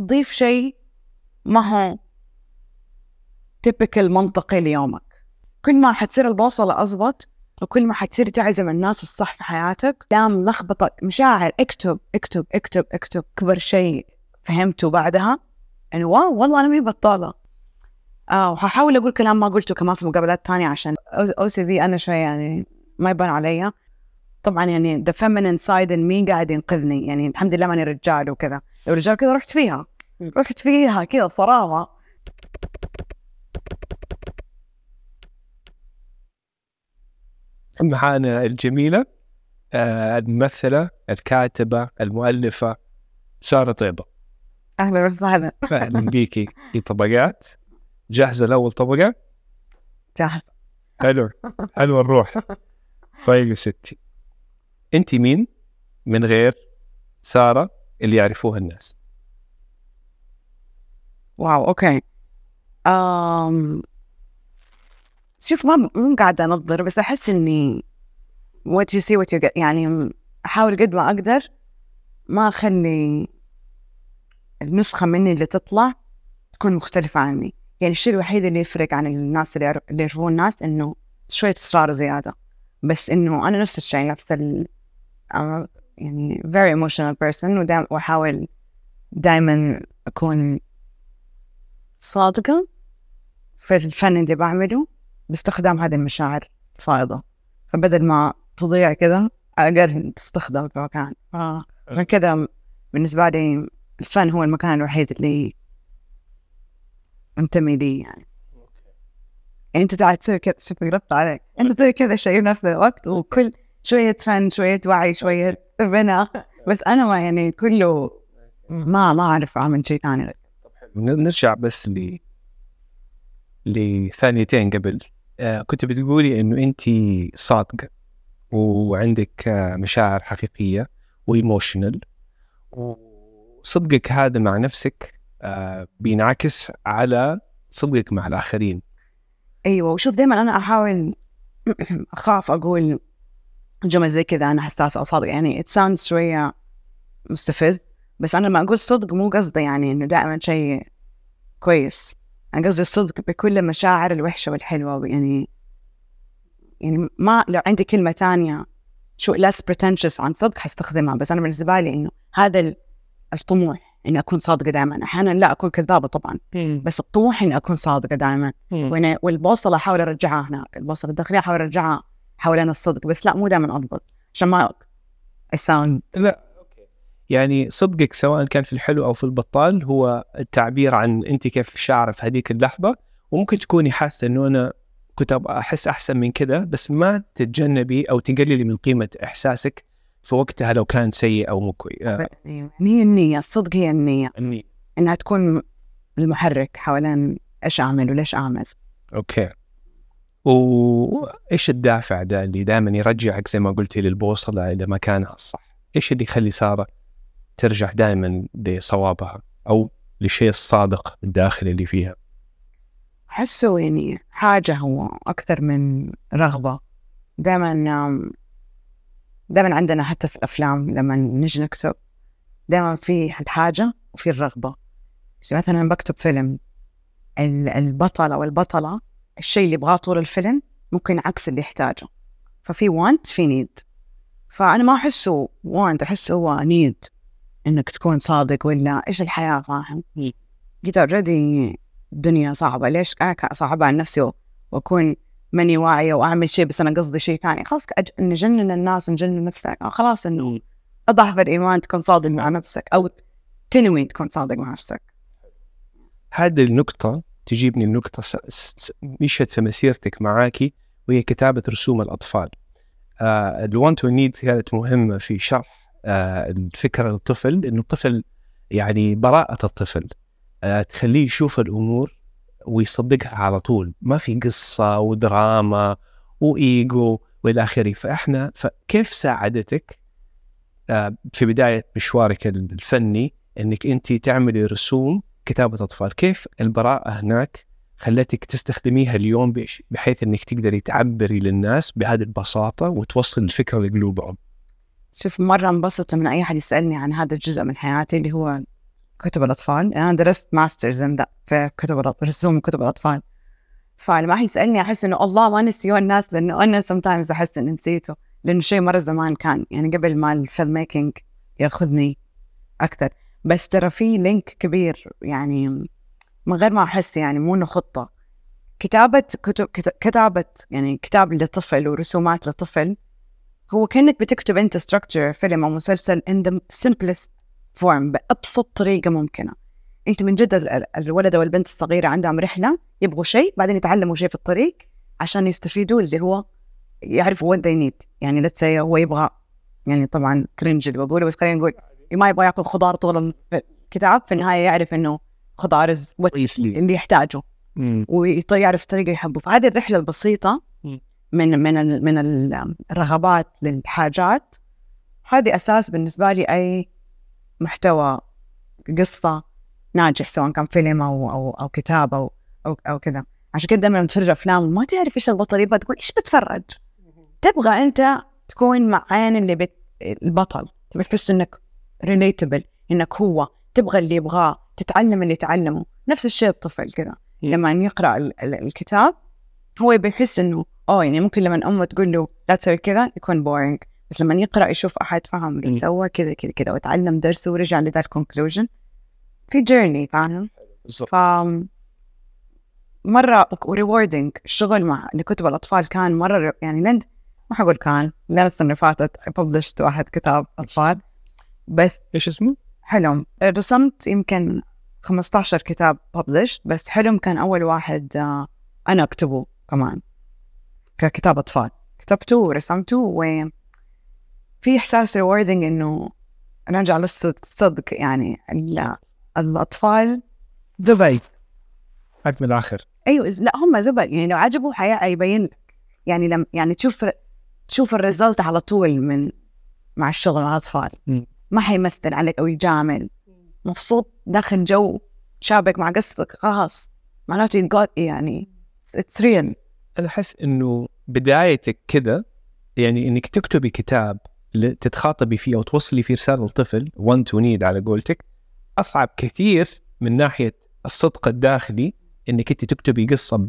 ضيف شيء ما هو typical منطقي ليومك. كل ما حتصير البوصلة أزبط وكل ما حتصير تعزم الناس الصح في حياتك لا ملخبطة مشاعر اكتب اكتب اكتب اكتب أكبر شيء فهمته بعدها يعني wow والله أنا مي بطالة. آه وهحاول أقول كلام ما قلته كمان في مقابلات تانية عشان OCD أنا شوي يعني ما يبان علي. طبعا يعني the feminine side in me قاعد ينقذني يعني الحمد لله ماني رجال وكذا. لو رجال كذا رحت فيها. رحت فيها كذا صراحة معانا الجميلة آه، الممثلة الكاتبة المؤلفة سارة طيبة. أهلا وسهلا. أهلا بيكي في طبقات. جاهزة لأول طبقة؟ جاهز. حلو. حلو الروح. طيب يا ستي. أنت مين؟ من غير سارة؟ اللي يعرفوها الناس؟ واو أوكي. أم... شوف ما مو قاعدة أنظر بس أحس إني what you see what you get يعني أحاول قد ما أقدر ما أخلي النسخة مني اللي تطلع تكون مختلفة عني. يعني الشيء الوحيد اللي يفرق عن الناس اللي اللي يعرفون الناس إنه شوية إصرار زيادة. بس إنه أنا نفس الشيء نفس ال a- يعني very emotional person ودائما وأحاول دائما أكون صادقة في الفن اللي بعمله باستخدام هذه المشاعر الفائضة. فبدل ما تضيع كذا على الأقل تستخدم في مكان. عشان كذا بالنسبة لي الفن هو المكان الوحيد اللي انتمي لي يعني. أنت قاعد تسوي كذا شوف عليك. أنت تسوي كذا شيء بنفس الوقت وكل شوية فن شوية وعي شوية بناء بس أنا ما يعني كله ما ما أعرف أعمل شيء ثاني. غير نرجع بس ل لثانيتين قبل. آه كنت بتقولي إنه انت صادقة وعندك آه مشاعر حقيقية وايموشنال وصدقك هذا مع نفسك آه بينعكس على صدقك مع الآخرين. أيوه وشوف دائما أنا أحاول أخاف أقول جمل زي كذا أنا حساسة أو صادقه يعني ات ساوندز شوية مستفز بس أنا لما أقول صدق مو قصدي يعني إنه دائما شيء كويس. أنا قصدي الصدق بكل المشاعر الوحشة والحلوة يعني يعني ما لو عندي كلمة تانية شو less pretentious عن صدق حستخدمها بس أنا بالنسبة لي إنه هذا ال- الطموح إني أكون صادقة دائما. أحيانا لا أكون كذابة طبعا بس الطموح إني أكون صادقة دائما. والبوصلة أحاول أرجعها هناك البوصلة الداخلية أحاول أرجعها حوالين الصدق بس لا مو دائما أضبط عشان ما اساوند لا يعني صدقك سواء كان في الحلو أو في البطال هو التعبير عن أنت كيف شعره في هذيك اللحظة. وممكن تكوني حاسة إنه أنا كنت أبغى أحس أحسن من كذا بس ما تتجنبي أو تقللي من قيمة إحساسك في وقتها لو كان سيء أو مو كويس آه، يعني هي النية الصدق هي النية. إني- إنها تكون المحرك حوالين إيش أعمل وليش أعمل. أوكي. وإيش الدافع ده اللي دائما يرجعك زي ما قلتي للبوصلة إلى مكانها الصح؟ إيش اللي يخلي سارة ترجع دائما لصوابها أو للشيء الصادق الداخلي اللي فيها؟ أحسه يعني حاجة هو أكثر من رغبة دائما دائما عندنا حتى في الأفلام لما نجي نكتب دائما في الحاجة وفي الرغبة مثلا بكتب فيلم ال- البطل أو البطلة الشيء اللي يبغاه طول الفيلم ممكن عكس اللي يحتاجه. ففي وانت في نيد فأنا ما أحسه وانت احسه هو نيد إنك تكون صادق ولا إيش الحياة فاهم؟ مم. قلت اوريدي الدنيا صعبة. ليش أنا صعبة على نفسي و- وأكون ماني واعية وأعمل شيء بس أنا قصدي شيء ثاني؟ خلاص أج... نجنن الناس ونجنن نفسك آه خلاص إنه أضعف الإيمان تكون صادق مع نفسك أو تنوي تكون صادق مع نفسك. هذه النقطة تجيبني النقطة مشت في مسيرتك معاكي وهي كتابة رسوم الأطفال. الوان تو نيد كانت مهمة في شرح آه الفكرة للطفل إنه الطفل يعني براءة الطفل. آه تخليه يشوف الأمور ويصدقها على طول. ما في قصة ودراما وإيجو وإلى آخره. فإحنا فكيف ساعدتك؟ آه، في بداية مشوارك الفني إنك انت تعملي رسوم كتابة أطفال كيف البراءة هناك خلتك تستخدميها اليوم بحيث إنك تقدري تعبري للناس بهذه البساطة وتوصل الفكرة لقلوبهم شوف مرة انبسط من أي حد يسألني عن هذا الجزء من حياتي اللي هو كتب الأطفال. أنا درست masters في كتب رسوم كتب الأطفال. فلما احد يسألني أحس إنه الله ما نسيوه الناس لأنه أنا sometimes أحس إني نسيته لأنه شيء مرة زمان كان. يعني قبل ما ال filmmaking يأخذني أكثر. بس ترى في link كبير يعني من غير ما أحس يعني مو إنه خطة. كتابة كتب كت- كتابة يعني كتاب لطفل ورسومات لطفل هو كأنك بتكتب أنت structure فيلم أو مسلسل in the simplest form بأبسط طريقة ممكنة. أنت من جد ال- ال- الولد أو البنت الصغيرة عندهم رحلة يبغوا شيء بعدين يتعلموا شيء في الطريق عشان يستفيدوا اللي هو يعرفوا what they need. يعني say هو يبغى يعني طبعا cringe اللي بقوله بس خلينا نقول ما يبغى ياكل خضار طول الكتاب في النهاية يعرف إنه خضار اللي يحتاجه. ويعرف طريقة يحبه. فهذه الرحلة البسيطة. من من ال- من ال- الرغبات للحاجات. هذه أساس بالنسبة لي أي محتوى قصة ناجح سواء كان فيلم أو أو أو كتاب أو أو, أو كذا. عشان كذا دائما تتفرج أفلام ما تعرف إيش البطل يبغى تقول إيش بتفرج؟ تبغى أنت تكون مع عين اللي بت... البطل. تبغى تحس إنك relatable إنك هو تبغى اللي يبغاه تتعلم اللي يتعلمه. نفس الشيء الطفل كذا. لما يقرأ ال- ال- الكتاب هو بيحس إنه آه يعني ممكن لما امه تقول له لا تسوي كذا يكون boring بس لما يقرأ يشوف أحد فهم مم. سوى كذا كذا كذا وتعلم درسه ورجع لذا ال conclusion في journey فاهم؟ بالضبط. ف مرة ريوردنج الشغل مع لكتب الأطفال كان مرة ر- يعني لين ما حقول كان لين السنة اللي فاتت published واحد كتاب أطفال. بس إيش اسمه؟ حلم. رسمت يمكن 15 كتاب published بس حلم كان أول واحد آه، أنا أكتبه كمان ككتاب أطفال. كتبته ورسمته وفي إحساس rewarding إنه نرجع للصدق يعني ال- الأطفال. زبايد حق من الآخر. أيوه إز- لا هم زبل يعني لو عجبوا حياة يبين لك. يعني لم يعني تشوف تشوف ال result على طول من مع الشغل مع الأطفال. مم. ما حيمثل عليك أو يجامل. مبسوط داخل جو شابك مع قصتك خلاص. معناته got يعني it's real أنا أحس إنه بدايتك كذا يعني إنك تكتبي كتاب تتخاطبي فيه أو توصلي فيه رسالة للطفل وان تو نيد على قولتك أصعب كثير من ناحية الصدق الداخلي إنك أنت تكتبي قصة.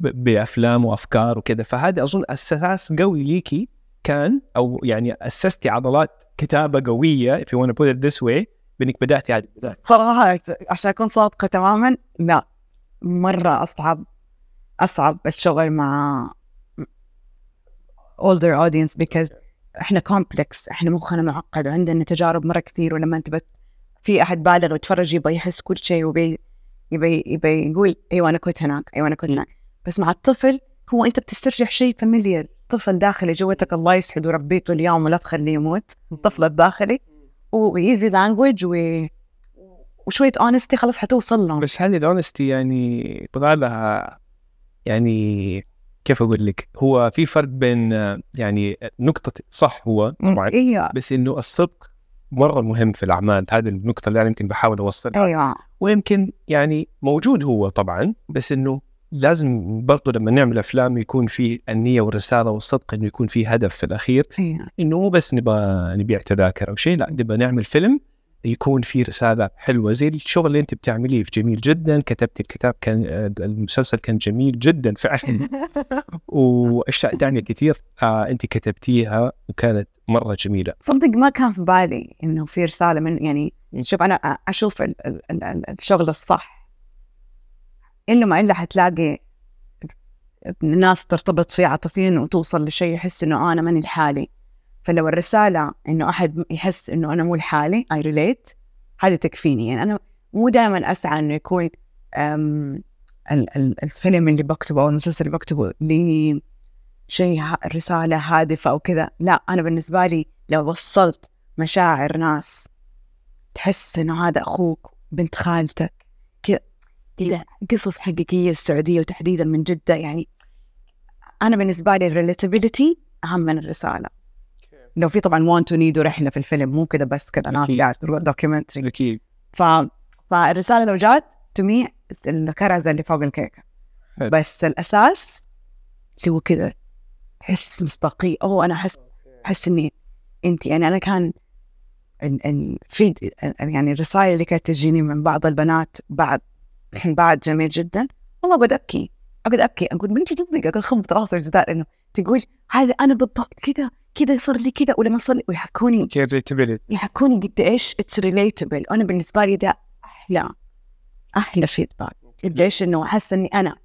بأفلام وأفكار وكذا. فهذا أظن أساس قوي ليكي كان أو يعني اسستي عضلات كتابة قوية if you want to put it this way بإنك بداتي هذه البدايه صراحة عشان أكون صادقة تماما لا. مرة أصعب أصعب الشغل مع older audience because إحنا complex إحنا مخنا معقد وعندنا تجارب مرة كثير ولما أنت بت... في أحد بالغ يتفرج يبغى يحس كل شيء ويبي يبي يبي يقول أيوه أنا كنت هناك أيوه أنا كنت هناك. بس مع الطفل هو أنت بتسترجع شيء familiar طفل داخلي جوتك الله يسعد وربيته اليوم ولا تخليه يموت الطفل الداخلي. و easy language و... وشوية honesty خلاص حتوصل لهم بس هذه ال honesty يعني يبغى لها يعني كيف أقول لك؟ هو في فرق بين يعني نقطة صح هو طبعا إيوه. بس إنه الصدق مرة مهم في الأعمال هذه النقطة اللي أنا يمكن بحاول أوصلها. إيوه. ويمكن يعني موجود هو طبعا بس إنه لازم برضو لما نعمل أفلام يكون في النية والرسالة والصدق إنه يكون في هدف في الأخير. إنه مو بس نبغى نبيع تذاكر أو شيء لا نبغى نعمل فيلم يكون فيه رسالة حلوة. زي الشغل اللي أنت بتعمليه جميل جدا كتبت الكتاب كان آه، المسلسل كان جميل جدا فعلا. وأشياء ثانية كثير آه أنت كتبتيها وكانت مرة جميلة. صدق ما كان في بالي إنه في رسالة من يعني شوف أنا أشوف ال ال ال ال الشغل الصح. الا ما إلا حتلاقي ناس ترتبط فيه عاطفيا وتوصل لشيء يحس إنه آه أنا ماني لحالي. فلو الرسالة إنه أحد يحس إنه أنا مو لحالي I relate هذه تكفيني. يعني أنا مو دائما أسعى إنه يكون الفيلم اللي بكتبه أو المسلسل اللي بكتبه لي شيء رسالة هادفة أو كذا. لا أنا بالنسبة لي لو وصلت مشاعر ناس تحس إنه هذا أخوك بنت خالتك كذا. كذا قصص حقيقية السعودية وتحديدا من جدة. يعني أنا بالنسبة لي ال relatability أهم من الرسالة. لو في طبعا want و need ورحلة في الفيلم مو كذا بس كذا أكيد. قاعد documentary أكيد. ف... فالرسالة لو جات to me الكرزة اللي فوق الكيكة. حلو. بس الأساس سوى كذا. حس مصداقية. أوه أنا أحس أحس إني أنت. يعني أنا كان ال- ال feed يعني الرسائل اللي كانت تجيني من بعض البنات بعد بعد جميل جدا. والله اقعد أبكي اقعد أبكي أقول من جد اقعد اخبط راسي الجدار إنه تقول هذا أنا بالضبط كذا كذا يصير لي كذا ولما يصير لي؟ ويحكوني يحكوني قد إيش it's relatable أنا بالنسبة لي ده أحلى أحلى feedback قد إيش إنه أحس إني أنا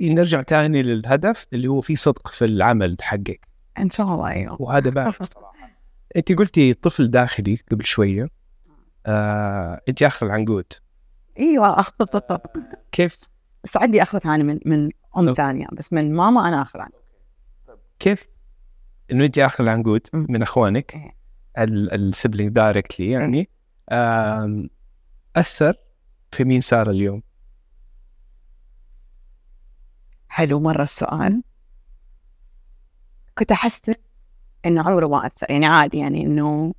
نرجع تاني للهدف اللي هو في صدق في العمل حقك. إن شاء الله أيوه. وهذا باهر صراحة أنت قلتي طفل داخلي قبل شوية. آه، أنت آخر العنقود. إيوه. كيف؟ بس عندي اخوة ثانية من من أم. ثانية بس من ماما أنا اخر عنها. كيف؟ إنه انت اخر العنقود. من أخوانك إيه. ال sibling directly يعني. أثر في مين صار اليوم؟ حلو مرة السؤال. كنت أحس إنه عمره ما أثر يعني عادي يعني إنه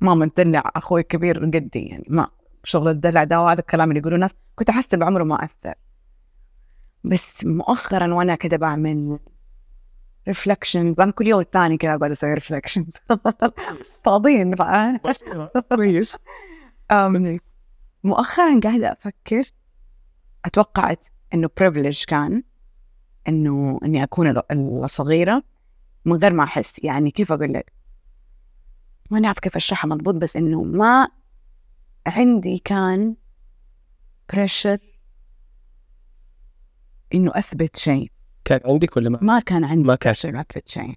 ماما تدلع أخوي الكبير قدي يعني ما. شغل الدلع ده وهذا الكلام اللي يقولوه الناس كنت أحس إنه عمره ما أثر. بس مؤخرا وأنا كده بعمل reflections أنا كل يوم الثاني كده أقعد أسوي reflections فاضيين؟ كويس. مؤخرا قاعدة أفكر أتوقعت إنه privilege كان إنه إني أكون ال- الصغيرة من غير ما أحس. يعني كيف أقول لك؟ ما نعرف كيف أشرحها مضبوط بس إنه ما عندي كان pressure إنه أثبت شيء. كان عندك ولا ما؟ ما كان عندي ما كان. pressure أثبت شيء.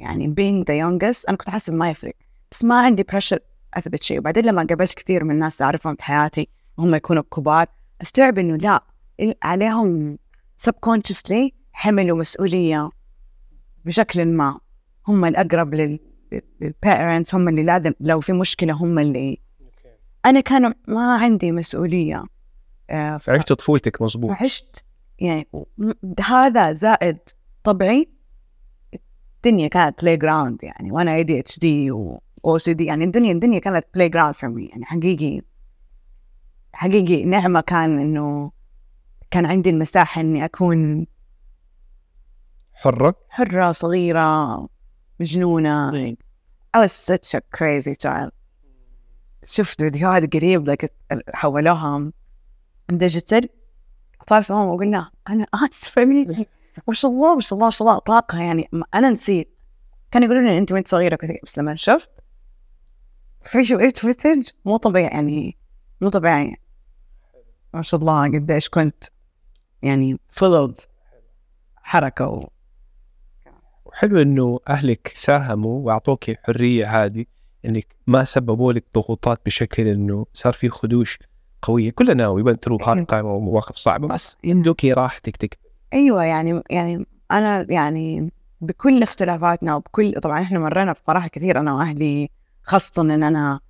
يعني being the youngest أنا كنت أحس ما يفرق. بس ما عندي pressure أثبت شيء. وبعدين لما قابلت كثير من الناس أعرفهم في حياتي وهم يكونوا كبار أستوعب إنه لا عليهم subconsciously حملوا مسؤولية بشكل ما. هم الأقرب لل لل parents هم اللي لازم لو في مشكلة هم اللي أنا كان ما عندي مسؤولية آه، ف- عشت طفولتك مظبوط. وعشت يعني هذا زائد طبعي الدنيا كانت playground يعني وأنا اي دي اتش دي و أو سي دي يعني الدنيا الدنيا كانت playground for me يعني حقيقي حقيقي نعمة كان إنه كان عندي المساحة إني أكون حرة. حرة صغيرة مجنونة. I was such a crazy child. شفت فيديوهات قريب لك حولوها ديجيتال طالع في ماما وقلنا أنا آسفة مني. ما شاء الله ما شاء الله ما شاء الله طاقة يعني. أنا نسيت. كانوا يقولون لي أنت وأنت صغيرة كنت بس لما شفت في شوية footage مو طبيعي يعني مو طبيعي. ما شاء الله قديش كنت يعني of حركة و... وحلو إنه أهلك ساهموا وأعطوك الحرية هذه. إنك ما سببوا لك ضغوطات بشكل إنه صار في خدوش قوية. كلنا went through hard time ومواقف صعبة بس يمدوكي راحتك تك أيوه يعني يعني أنا يعني بكل اختلافاتنا وبكل طبعا إحنا مرينا في مراحل كثير أنا وأهلي خاصه إن أنا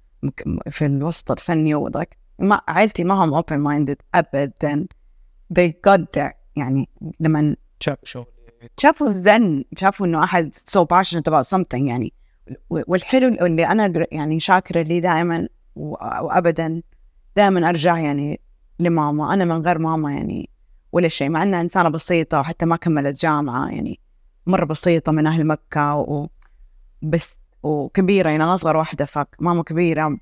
في الوسط الفني وذاك ما عائلتي ما هم open minded ابدا. They got there يعني لما شاف شغل. شافوا الزن شافوا إنه أحد so passionate about something يعني والحلو اللي أنا يعني شاكرة لي دائما وابدا دائما أرجع يعني لماما أنا من غير ماما يعني ولا شيء مع إنها إنسانة بسيطة وحتى ما كملت جامعة يعني مرة بسيطة من أهل مكة و بس وكبيرة يعني أنا أصغر واحدة فماما كبيرة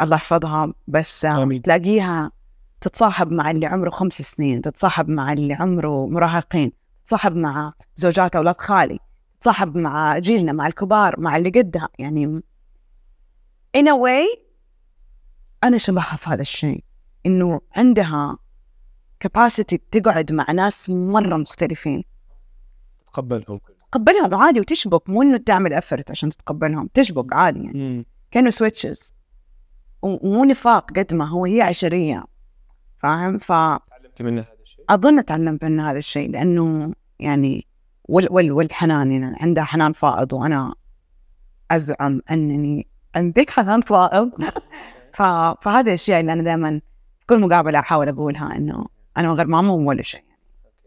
الله يحفظها بس آمين. تلاقيها تتصاحب مع اللي عمره خمس سنين تتصاحب مع اللي عمره مراهقين تتصاحب مع زوجات أولاد خالي تتصاحب مع جيلنا مع الكبار مع اللي قدها. يعني in a way أنا شبهها في هذا الشيء إنه عندها capacity تقعد مع ناس مرة مختلفين. تقبلهم. تقبلهم عادي وتشبك مو إنه تعمل effort عشان تتقبلهم تشبك عادي يعني. كانوا سويتشز ومو نفاق قد ما هو هي عشرية. فاهم؟ ف تعلمت منها هذا الشيء؟ أظن تعلمت منها هذا الشيء لأنه يعني والحنان يعني عندها حنان فائض وأنا أزعم أنني عندك حنان فائض. ف... فهذه الأشياء اللي أنا دائما في كل مقابلة أحاول أقولها إنه أنا من غير ماما ولا شيء.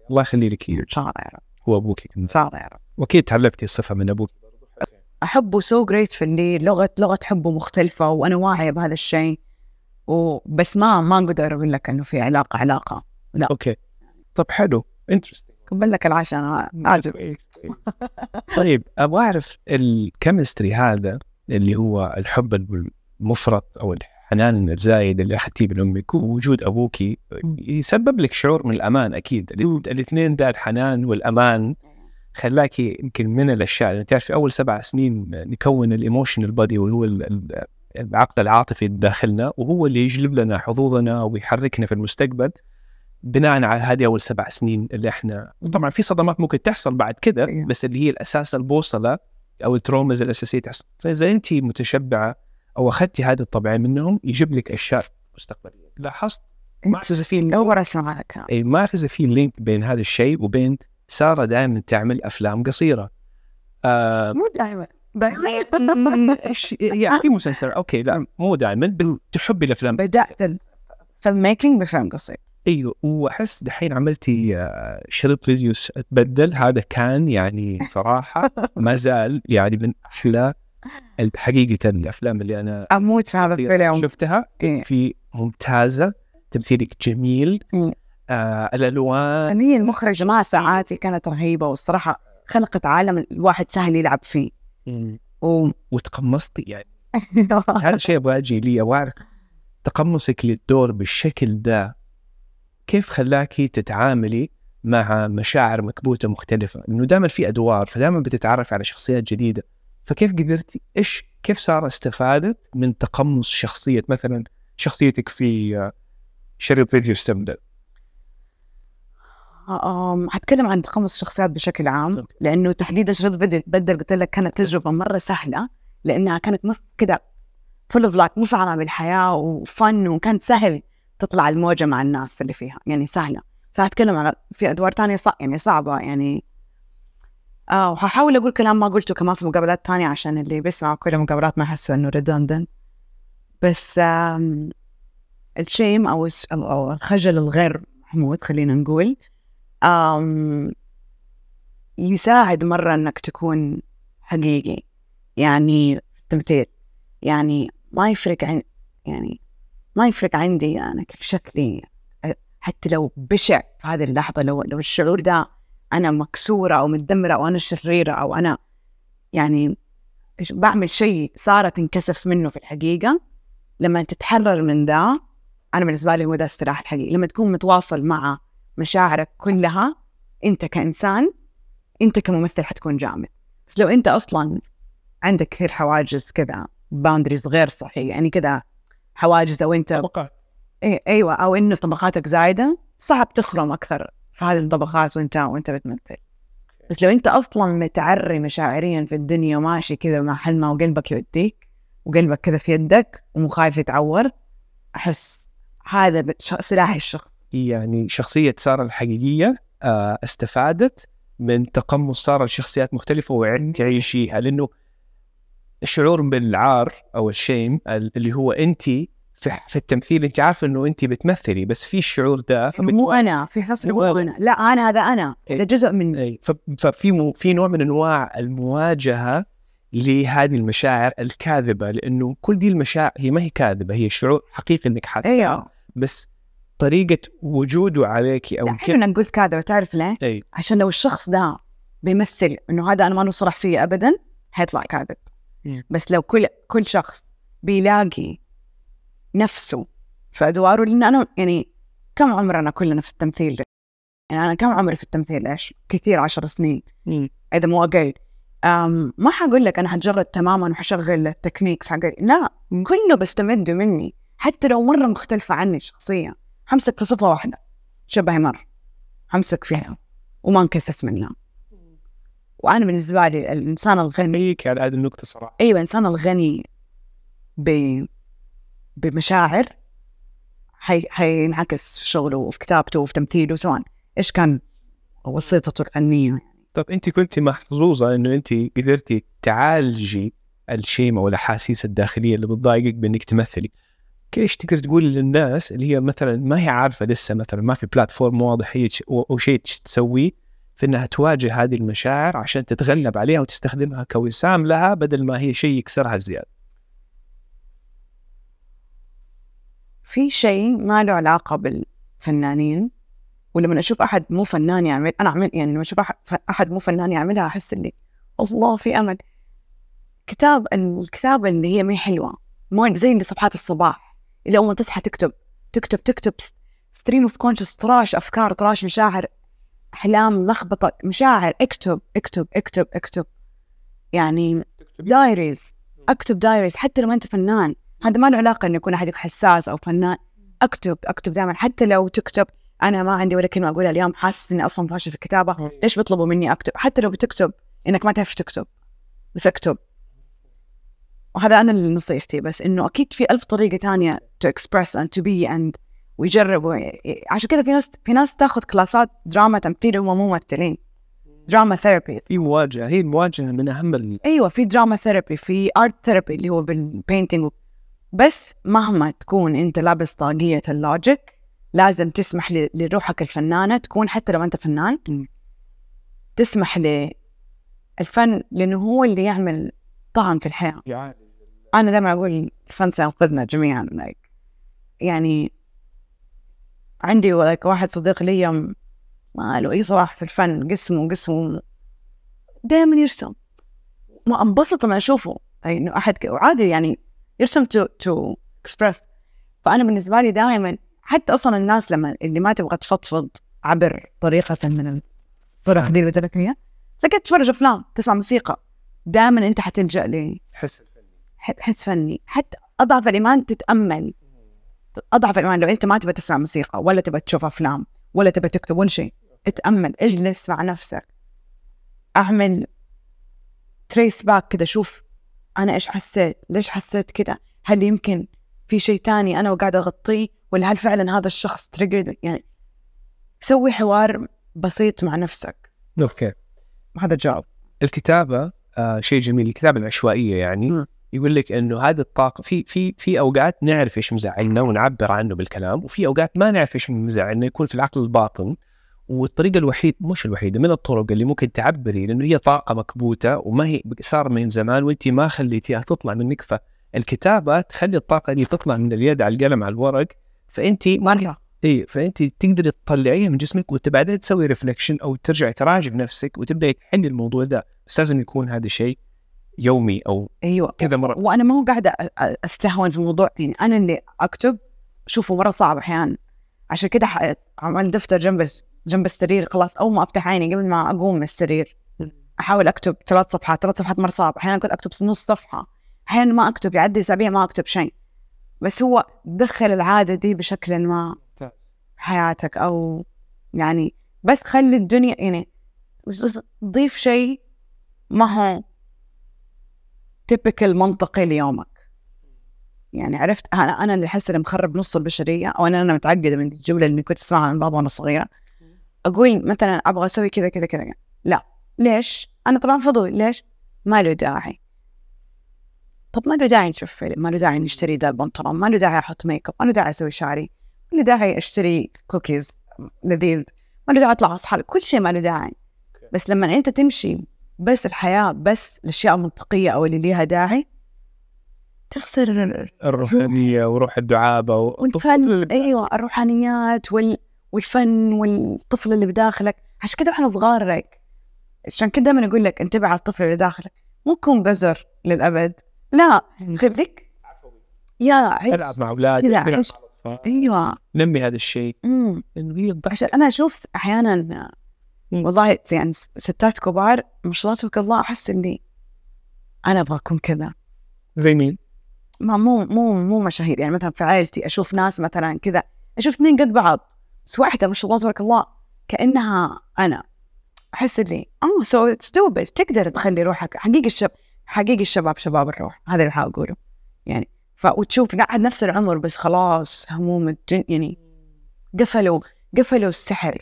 الله يخلي لك إن شاء الله يا رب. هو أبوك إن شاء الله يا رب. وأكيد تعلمتي الصفة من أبوك. احبه so gratefully لغة لغة حبه مختلفة وأنا واعية بهذا الشيء. وبس ما ما أقدر أقول لك إنه في علاقة علاقة. أوكي. طب حلو. interesting قبل لك العشاء أنا عاجب طيب أبغى أعرف ال chemistry هذا اللي هو الحب المفرط أو الحنان الزايد اللي اخذتيه من أمك ووجود أبوك يسبب لك شعور من الأمان أكيد. الاثنين ده الحنان والأمان خلاكي يمكن من الأشياء. اللي تعرف في أول سبع سنين نكون ال emotional body وهو العقل العاطفي داخلنا وهو اللي يجلب لنا حظوظنا ويحركنا في المستقبل. بناء على هذه أول سبع سنين اللي إحنا طبعا في صدمات ممكن تحصل بعد كده أيوة. بس اللي هي الأساس البوصلة أو ال traumas الأساسية تحصل. فإذا أنت متشبعة أو أخذتي هذه الطبيعة منهم يجيب لك أشياء مستقبلية. لاحظت؟ ما انت في أول مره اسمع هذا الكلام اي ما في في link بين هذا الشيء وبين سارة دائما تعمل أفلام قصيرة. آه مو دائما. يعني في مسلسل. okay لا مو دائما تحبي الأفلام. بدأت الفيلم ميكينج بفيلم قصير. أيوه وأحس دحين عملتي آه، شريط فيديو س- تبدل هذا كان يعني صراحة ما زال يعني من أحلى حقيقه الأفلام اللي أنا أموت في هذا الفيلم. شفتها. إيه. في ممتازة تمثيلك جميل. مم. آه الألوان. هي المخرجة مع ساعاتي كانت رهيبة والصراحة خلقت عالم الواحد سهل يلعب فيه. و وتقمصتي يعني. هذا الشيء أبغى أجي لي واعرف تقمصك للدور بالشكل ده. كيف خلاكي تتعاملي مع مشاعر مكبوتة مختلفة؟ انه دائما في أدوار فدائما بتتعرف على شخصيات جديدة فكيف قدرتي إيش كيف ساره استفادت من تقمص شخصية مثلا شخصيتك في آه، شريط فيديو ستمدل أم، حتكلم عن تقمص الشخصيات بشكل عام. لأنه تحديدا شريط فيديو تبدل قلت لك كانت تجربة مرة سهلة لأنها كانت كده full of life مفعمة بالحياة وفن وكانت سهل تطلع الموجة مع الناس اللي فيها. يعني سهلة. فهتكلم على في أدوار تانية صع يعني صعبة. يعني آه وهحاول أقول كلام ما قلته كمان في مقابلات تانية عشان اللي بيسمعوا كل المقابلات ما يحسوا إنه redundant. بس آم ال shame أو أو الخجل الغير محمود خلينا نقول آم يساعد مرة إنك تكون حقيقي. يعني في التمثيل. يعني ما يفرق عن يعني ما يفرق عندي أنا كيف شكلي. حتى لو بشع في هذه اللحظة لو لو الشعور ده أنا مكسورة أو متدمرة أو أنا شريرة أو أنا يعني بعمل شيء سارة تنكسف منه في الحقيقة لما تتحرر من ذا أنا بالنسبة لي هو ده استراحة الحقيقة. لما تكون متواصل مع مشاعرك كلها أنت كإنسان أنت كممثل حتكون جامد. بس لو أنت أصلا عندك كثير حواجز كذا باوندريز غير صحية يعني كذا حواجز أو أنت طبقات. إيه أيوة أو إنه طبقاتك زايدة صعب تخرم أكثر في هذه الطبقات وأنت وأنت بتمثل. بس لو أنت أصلا متعري مشاعريا في الدنيا وماشي كذا مع حلمة وقلبك يوديك وقلبك كذا في يدك ومو خايف يتعور أحس هذا سلاحي الشخص. يعني شخصية سارة الحقيقية آه، استفادت من تقمص سارة لشخصيات مختلفة وعدت تعيشيها لأنه الشعور بالعار أو الشيم اللي هو أنت في في التمثيل أنت عارفة إنه أنت بتمثلي بس في الشعور ده مو أنا في حس مو مو. أنا لا أنا هذا أنا إيه. ده جزء من اي ففي مو في نوع من أنواع المواجهة لهذه المشاعر الكاذبة لأنه كل دي المشاعر هي ما هي كاذبة هي شعور حقيقي إنك حاسة أيوة بس طريقة وجوده عليك أو حلو انك قلت كذا تعرف ليه؟ اي عشان لو الشخص ده بيمثل إنه هذا أنا ما نصرح فيه ابدا حيطلع كاذب. بس لو كل كل شخص بيلاقي نفسه في أدواره لأن أنا يعني كم عمرنا كلنا في التمثيل؟ يعني أنا كم عمري في التمثيل؟ إيش؟ كثير عشر سنين. إذا مو أقل. ما حقول لك أنا حتجرد تماما وحشغل التكنيكس حقتي لا كله بستمد مني. حتى لو مرة مختلفة عني شخصيا. حمسك في صفة واحدة. شبهي مره حمسك فيها. وما انكسف منها. وأنا بالنسبة لي الإنسان الغني على هذه النقطة صراحة. أيوه الانسان الغني ب بمشاعر حي... حينعكس في شغله وفي كتابته وفي تمثيله سواء. إيش كان وسيطته الفنية؟ طب أنت كنت محظوظة إنه أنت قدرتي تعالجي الشيم أو الاحاسيس الداخلية اللي بتضايقك بأنك تمثلي. كيف تقدر تقول للناس اللي هي مثلا ما هي عارفة لسه مثلا ما في بلاتفورم واضح هي أو شيء تسويه في إنها تواجه هذه المشاعر عشان تتغلب عليها وتستخدمها كوسام لها بدل ما هي شيء يكسرها زيادة. في شيء ما له علاقة بالفنانين ولما أشوف أحد مو فنان يعمل أنا أعمل يعني لما أشوف أحد مو فنان يعملها أحس إني الله في أمل. كتاب الكتابة اللي هي ما هي حلوة مو زي اللي صفحات الصباح اللي ما تصحى تكتب تكتب تكتب stream of conscious طراش أفكار طراش مشاعر. أحلام لخبطة مشاعر اكتب اكتب اكتب اكتب. يعني diaries أكتب diaries حتى لو ما أنت فنان. هذا ما له علاقة إنه يكون أحد حساس أو فنان. أكتب أكتب دائما. حتى لو تكتب أنا ما عندي ولا كلمة أقولها اليوم حاسس إني أصلا فاشل في الكتابه ليش بيطلبوا مني أكتب؟ حتى لو بتكتب إنك ما تعرف تكتب بس اكتب. وهذا أنا اللي نصيحتي بس إنه أكيد في ألف طريقة تانية to express and to be and ويجربوا. عشان كذا في ناس في ناس تاخذ كلاسات دراما تمثيل وهم مو ممثلين. drama therapy في مواجهة هي المواجهة من أهم ال... أيوه في drama therapy في art therapy اللي هو بال painting بس مهما تكون أنت لابس طاقية ال logic لازم تسمح لروحك الفنانة تكون حتى لو أنت فنان تسمح للفن لأنه هو اللي يعمل طعم في الحياة. أنا دائما أقول الفن سينقذنا جميعا يعني عندي واحد صديق لي ما له أي صلة في الفن قسمه قسمه دائما يرسم. ما انبسط لما أشوفه. أي إنه أحد وعادي يعني يرسم to to express فأنا بالنسبة لي دائما حتى أصلا الناس لما اللي ما تبغى تفضفض عبر طريقة من الطرق دي اللي قلت لك اياها تتفرج أفلام تسمع موسيقى دائما أنت حتلجأ ل حس ح- حس فني. حتى أضعف الإيمان تتأمل. أضعف الايمان لو أنت ما تبغى تسمع موسيقى ولا تبغى تشوف أفلام ولا تبغى تكتب ولا شيء اتامل اجلس مع نفسك. أعمل trace back كده شوف أنا إيش حسيت ليش حسيت كده؟ هل يمكن في شيء تاني أنا وقاعده أغطيه؟ ولا هل فعلا هذا الشخص trigger يعني سوي حوار بسيط مع نفسك. okay هذا الجواب الكتابة آه شيء جميل. الكتابة العشوائية يعني مم. يقول لك إنه هذه الطاقة في في في أوقات نعرف إيش مزعلنا ونعبر عنه بالكلام وفي أوقات ما نعرف إيش مزعلنا يكون في العقل الباطن والطريقة الوحيده مش الوحيدة من الطرق اللي ممكن تعبري لأنه هي طاقة مكبوتة وما هي صار من زمان وأنت ما خليتيها تطلع منك فالكتابه تخلي الطاقة دي تطلع من اليد على القلم على الورق فأنت مره إي فأنت تقدري تطلعيها من جسمك وبعدين تسوي reflection أو ترجعي تراجع نفسك وتبدأي تحلي الموضوع ده. بس لازم يكون هذا شيء. يومي أو أيوه. كذا مرة. وأنا ما هو قاعدة أستهون في الموضوع. يعني أنا اللي أكتب شوفه مرة صعب أحيانا. عشان كده عملت دفتر جنب جنب السرير خلاص. أول ما أفتح عيني قبل ما أقوم من السرير أحاول أكتب ثلاث صفحات. ثلاث صفحات مرة صعب. أحيانا كنت أكتب نص صفحة. أحيانا ما أكتب. يعدي أسابيع ما أكتب شيء. بس هو دخل العادة دي بشكل ما حياتك أو يعني بس خلي الدنيا يعني ضيف شيء ما هو تيبكال منطقي ليومك. يعني عرفت؟ أنا أنا اللي أحس اللي مخرب نص البشرية أو أنا أنا متعقدة من الجملة اللي كنت أسمعها من بابا وأنا صغيرة. أقول مثلا أبغى أسوي كذا كذا كذا. لا. ليش؟ أنا طبعا فضول. ليش؟ ما له داعي. طب ما له داعي نشوف فيلم ما له داعي نشتري ذا البنطلون ما له داعي أحط ميك أب ما له داعي أسوي شعري ما له داعي أشتري كوكيز لذيذ ما له داعي أطلع مع اصحابي كل شيء ما له داعي. بس لما أنت تمشي بس الحياة بس الأشياء المنطقية أو اللي ليها داعي تخسر الروحانية وروح الدعابة والفن. أيوه الروحانيات وال... والفن والطفل اللي بداخلك. عشان كده إحنا صغار لك عشان كده دائما أقول لك انتبه على الطفل اللي داخلك. مو تكون بزر للأبد. لا خليك يا عيش. العب مع أولادك كذا. أيوه. نمي هذا الشيء. انه هي عشان أنا أشوف أحيانا. والله يعني ستات كبار ما شاء الله تبارك الله أحس إني أنا أبغى أكون كذا. زي مين؟ ما مو مو مو مشاهير. يعني مثلا في عائلتي أشوف ناس مثلا كذا أشوف اثنين قد بعض بس واحدة ما شاء الله تبارك الله كأنها أنا. أحس اللي آه so it's تقدر تخلي روحك حقيقي الشب حقيقي الشباب شباب الروح. هذا اللي حاقوله يعني ف وتشوف قاعد نفس العمر بس خلاص هموم الدنيا يعني قفلوا قفلوا السحر.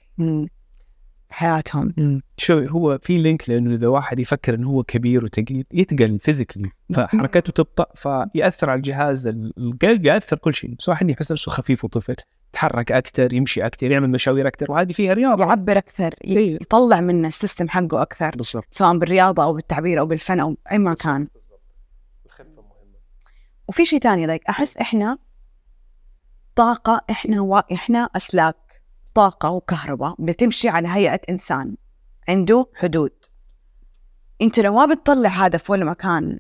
من حياتهم شو هو في link لأنه إذا واحد يفكر إنه هو كبير وثقيل يتقل physically فحركته تبطأ فيأثر على الجهاز القلب يأثر كل شيء. بس واحد يحس نفسه خفيف وطفل يتحرك أكثر يمشي أكثر يعمل مشاوير أكثر وهذه فيها رياضة. يعبر أكثر إيه. يطلع من ال system حقه أكثر بالضبط. سواء بالرياضة أو بالتعبير أو بالفن أو أي مكان. الخفه مهمة. وفي شيء ثاني like أحس إحنا طاقة إحنا و... إحنا أسلاك. طاقة وكهرباء بتمشي على هيئة إنسان عنده حدود. أنت لو ما بتطلع هذا في ولا مكان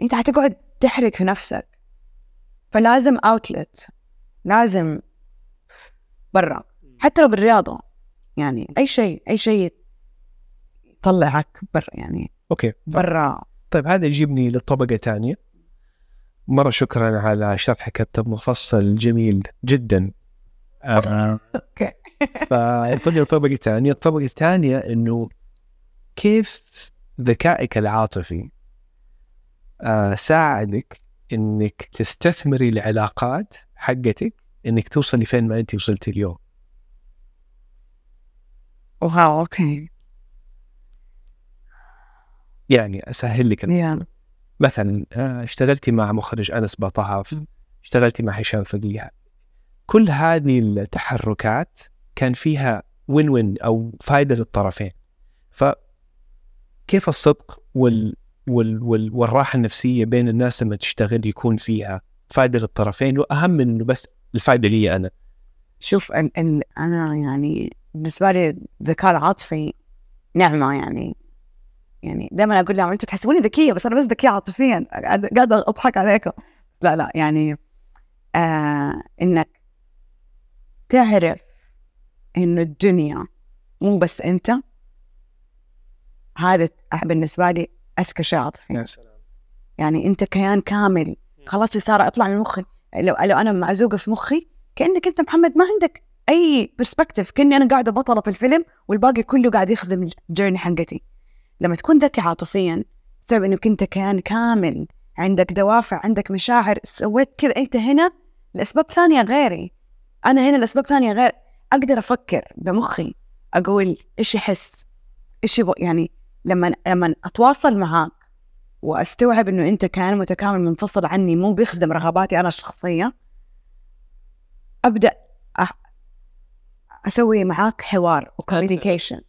أنت حتقعد تحرق في نفسك. فلازم outlet لازم برا. حتى لو بالرياضة يعني أي شيء أي شيء يطلعك برا يعني okay. برا. طيب هذا يجيبني لطبقة ثانية مرة شكرا على شرحك المفصل جميل جدا. okay. فنفضل الطبقه الثانية الطبقه الثانية إنه كيف ذكائك العاطفي آه، ساعدك إنك تستثمري العلاقات حقتك إنك توصلي فين ما أنت وصلتي اليوم. wow okay. يعني أسهل لك الموضوع. يلا مثلا آه، اشتغلتي مع مخرج أنس باطهف اشتغلتي مع هشام فقيه. كل هذه التحركات كان فيها وين وين أو فائده للطرفين. فكيف الصدق وال وال وال والراحة النفسية بين الناس لما تشتغل يكون فيها فائده للطرفين؟ وأهم من إنه بس الفائده لي أنا. شوف ال ال أنا يعني بالنسبة لي الذكاء العاطفي نعمة يعني. يعني دائما أقول لهم أنتم تحسبوني ذكية بس أنا بس ذكية عاطفيا. قاعد- قاعدة أضحك عليكم. لا لا يعني آه إنك تعرف إنه الدنيا مو بس أنت؟ هذا بالنسبة لي أذكى شيء عاطفي. يا سلام. يعني أنت كيان كامل خلاص يا ساره أطلع من مخي. لو لو أنا معزوقة في مخي كأنك أنت محمد ما عندك أي برسبكتيف كأني أنا قاعدة بطلة في الفيلم والباقي كله قاعد يخدم الجيرني حقتي. لما تكون ذكي عاطفيا تستوعب إنك أنت كيان كامل عندك دوافع عندك مشاعر سويت كذا أنت هنا لأسباب ثانية غيري. أنا هنا لأسباب ثانية غير أقدر أفكر بمخي أقول إيش يحس إيش يبغى يعني لما لما أتواصل معاك وأستوعب إنه أنت كائن متكامل منفصل عني مو بيخدم رغباتي أنا الشخصية أبدأ أسوي معاك حوار و communication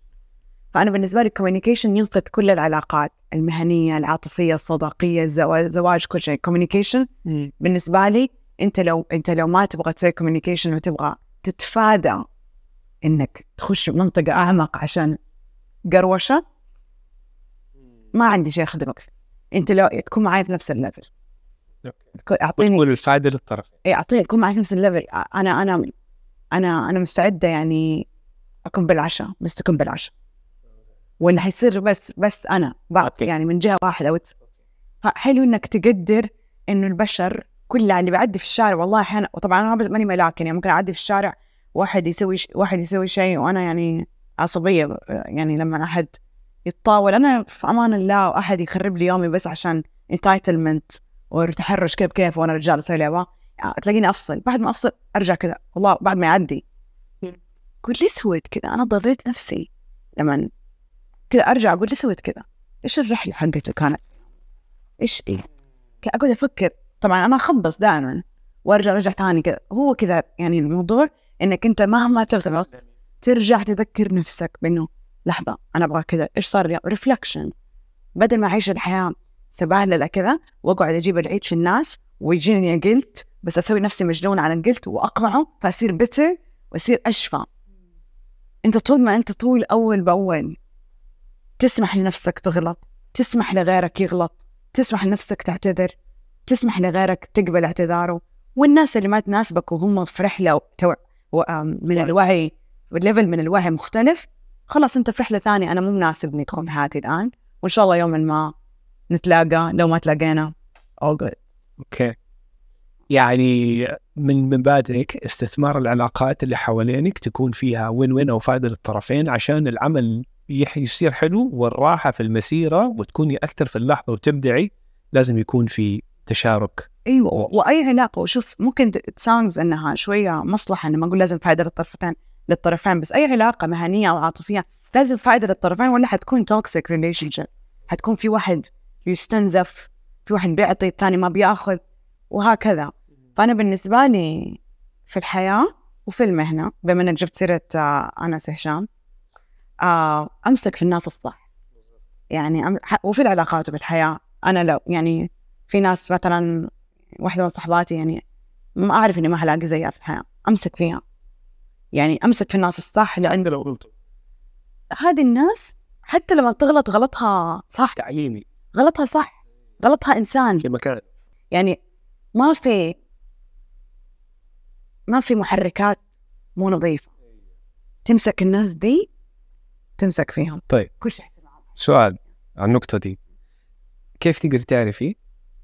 فأنا بالنسبة لي ال communication ينقذ كل العلاقات المهنية العاطفية الصداقية الزواج زواج كل شيء. communication بالنسبة لي أنت لو أنت لو ما تبغى تسوي communication وتبغى تتفادى إنك تخش منطقه أعمق عشان قروشة ما عندي شيء اخدمك فيه أنت لو تكون معي في نفس الليفل. أعطيني وتقول الفائده للطرفين إي أعطيني تكون معي في نفس ال level. أنا أنا أنا أنا مستعدة يعني أكون بالعشاء بس تكون بالعشاء. واللي حيصير بس بس أنا okay. يعني من جهة واحدة. حلو إنك تقدر إنه البشر كلها اللي بيعدي في الشارع والله أحيانا وطبعا أنا ماني ملاك يعني ممكن أعدي في الشارع واحد يسوي ش... واحد يسوي شيء وأنا يعني عصبية يعني لما أحد يتطاول. أنا في أمان الله واحد يخرب لي يومي بس عشان entitlement وتحرش كيف كيف وأنا رجال أسوي لي أبغاه. تلاقيني أفصل. بعد ما أفصل أرجع كذا. والله بعد ما يعدي. قلت لي سويت كذا؟ أنا ضريت نفسي. لما كذا أرجع أقول لي سويت كذا؟ إيش الرحلة حقته كانت إيش إيه؟ أقعد أفكر. طبعا أنا أخبص دائما وأرجع ارجع ثاني كذا. هو كذا يعني الموضوع إنك أنت مهما تغلط ترجع تذكر نفسك بأنه لحظة أنا أبغى كذا. إيش صار اليوم؟ reflection بدل ما أعيش الحياة سبهلله كذا وأقعد أجيب العيد في الناس ويجيني guilt بس أسوي نفسي مجنون على ال guilt وأقمعه فأصير bitter وأصير أشفى. أنت طول ما أنت طول أول بأول تسمح لنفسك تغلط تسمح لغيرك يغلط تسمح لنفسك تعتذر. تسمح لغيرك تقبل اعتذاره والناس اللي ما تناسبك وهم في رحلة تو... و... آم، من الوعي وال level من الوعي مختلف خلاص أنت في رحلة ثانية. أنا مو مناسبني تكون في حياتي الآن وإن شاء الله يوما ما نتلاقى. لو ما تلاقينا all good. okay. يعني من مبادئك استثمار العلاقات اللي حوالينك تكون فيها win win أو فائده للطرفين عشان العمل يصير حلو والراحة في المسيرة وتكوني أكثر في اللحظة وتبدعي لازم يكون في تشارك. أيوه وأي علاقة وشوف ممكن it sounds إنها شوية مصلحة إنه ما أقول لازم فائده للطرفين للطرفين بس أي علاقة مهنية أو عاطفية لازم فائده للطرفين ولا حتكون toxic relationship حتكون في واحد يستنزف في واحد بيعطي الثاني ما بيأخذ وهكذا. فأنا بالنسبة لي في الحياة وفي المهنة بما إنك جبت سيرة آه، أنس هشام آه، أمسك في الناس الصح. يعني وفي العلاقات وفي الحياة. أنا لو يعني في ناس مثلا واحدة من صحباتي يعني ما أعرف إني ما حلاقي زيها في الحياة أمسك فيها. يعني أمسك في الناس الصح لأن لو غلطوا. هذه الناس حتى لما تغلط غلطها صح. تعليمي غلطها صح. غلطها إنسان. في مكان يعني ما في ما في محركات مو نظيفة. تمسك الناس دي تمسك فيهم. طيب. كل شيء. سؤال عن النقطة دي. كيف تقدر تعرفي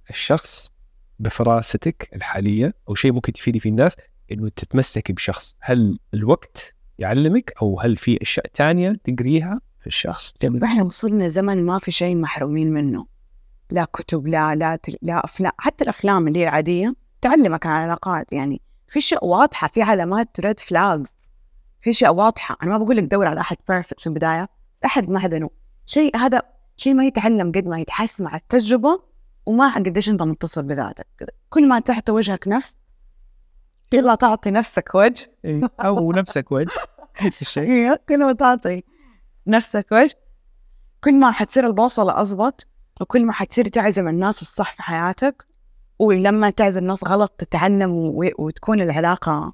الشخص بفراستك الحالية أو شيء ممكن تفيدي فيه الناس إنه تتمسكي بشخص. هل الوقت يعلمك أو هل في أشياء تانية تقريها في الشخص؟ إحنا وصلنا زمن ما في شيء محرومين منه. لا كتب لا لا تل- لا افلام حتى الأفلام اللي هي تعلمك عن العلاقات. يعني في اشياء واضحة في علامات red flags في اشياء واضحة. أنا ما بقول لك دور على أحد perfect في البداية. أحد معدنه شيء هذا شيء ما يتعلم قد ما يتحس مع التجربة وما قديش انت متصل بذاتك كل ما تحت وجهك نفس كل ما تعطي نفسك وجه. إيه، أو نفسك وجه نفس الشيء. هي كل ما تعطي نفسك وجه كل ما حتصير البوصلة أضبط وكل ما حتصير تعزم الناس الصح في حياتك ولما تعزم الناس غلط تتعلم و... وتكون العلاقة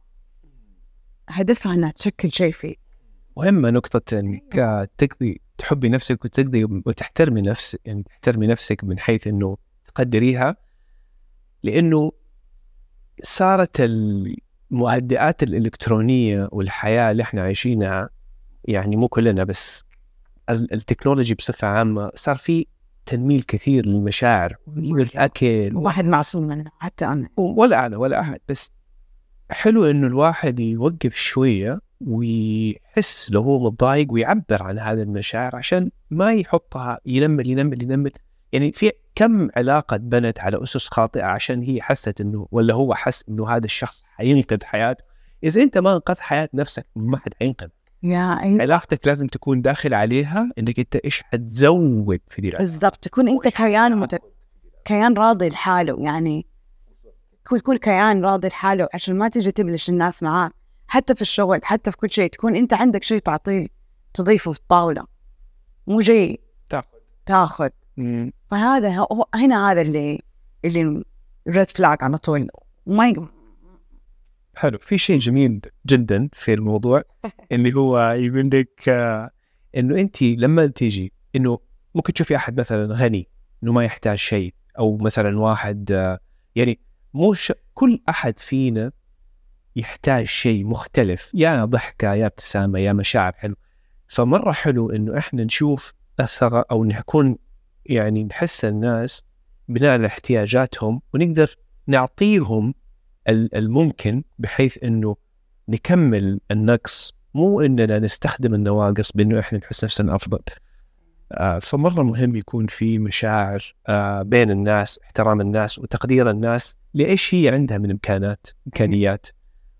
هدفها أنها تشكل شيء فيك. مهمة نقطة إنك تقضي تحبي نفسك وتقضي وتحترمي نفسك يعني تحترمي نفسك من حيث إنه تقدريها لأنه صارت المعدات الإلكترونية والحياة اللي إحنا عايشينها يعني مو كلنا بس ال- التكنولوجي بصفة عامة صار في تنميل كثير للمشاعر والأكل واحد معصوم منه حتى أنا. ولا أنا ولا أحد بس حلو إنه الواحد يوقف شوية ويحس لو هو متضايق ويعبر عن هذه المشاعر عشان ما يحطها ينمل ينمل ينمل. يعني في كم علاقة بنت على أسس خاطئة عشان هي حست إنه ولا هو حس إنه هذا الشخص حينقذ حياته؟ إذا أنت ما انقذت حياة نفسك ما حد حينقذ. يا أيوة علاقتك لازم تكون داخل عليها إنك أنت إيش حتزود في دي. بالضبط. تكون أنت كيان مت... كيان راضي لحاله يعني تكون تكون كيان راضي لحاله عشان ما تيجي تبلش الناس معاك. حتى في الشغل حتى في كل شيء تكون أنت عندك شيء تعطيه تضيفه في الطاولة. مو جاي تأخذ. تأخذ. مم. فهذا هو هنا هذا اللي اللي ريد فلاج على طول. وما ي... حلو. في شيء جميل جدا في الموضوع اللي هو يقول لك آه، إنه انت لما تيجي إنه ممكن تشوفي أحد مثلا غني إنه ما يحتاج شيء أو مثلا واحد آه، يعني مو ش... كل أحد فينا يحتاج شيء مختلف. يا ضحكة يا ابتسامة يا مشاعر حلو. فمرة حلو إنه إحنا نشوف أثر أو نكون يعني نحس الناس بناء على احتياجاتهم ونقدر نعطيهم ال- الممكن بحيث إنه نكمل النقص مو إننا نستخدم النواقص بإنه إحنا نحس نفسنا أفضل. آه فمرة مهم يكون في مشاعر آه بين الناس، احترام الناس وتقدير الناس لإيش هي عندها من إمكانات، إمكانيات.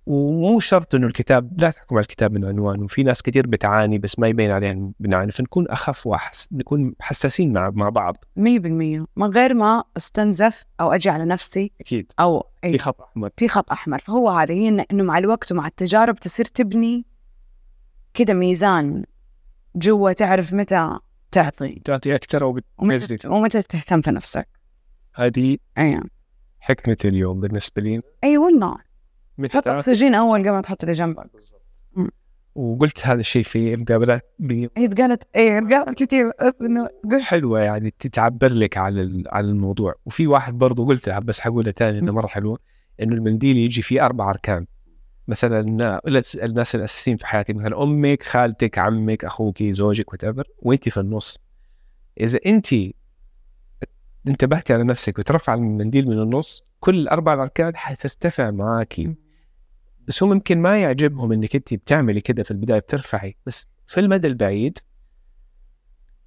ومو شرط إنه الكتاب لا تحكم على الكتاب من عنوانه، في ناس كثير بتعاني بس ما يبين عليها بنعاني فنكون أخف وأحس نكون حساسين مع مع بعض. 100% من غير ما أستنزف أو أجي على نفسي أكيد. أو في أي خط أحمر. في خط أحمر. فهو هذا هي إنه مع الوقت ومع التجارب تصير تبني كده ميزان جوا تعرف متى تعطي. تعطي أكثر ومتى. ومتى تهتم في نفسك. هذه أيوه حكمة اليوم بالنسبة لي. أي والله. متى حط أكسجين أول قبل ما تحط اللي جنبك. وقلت هذا الشيء في مقابلات بي- هي اتقالت اي اتقالت كثير. إنه قلت حلوة يعني تتعبر لك على ال- على الموضوع. وفي واحد برضه قلتها بس حقولها ثاني إنه مرة حلوة. إنه المنديل يجي فيه أربع أركان. مثلا الناس الناس الأساسيين في حياتي. مثلا أمك خالتك عمك أخوك زوجك وات وانت في النص. إذا انت انتبهتي على نفسك وترفع المنديل من النص كل الاربع اركان حترتفع معاكي. بس هم يمكن ما يعجبهم إنك أنت بتعملي كده في البداية بترفعي. بس في المدى البعيد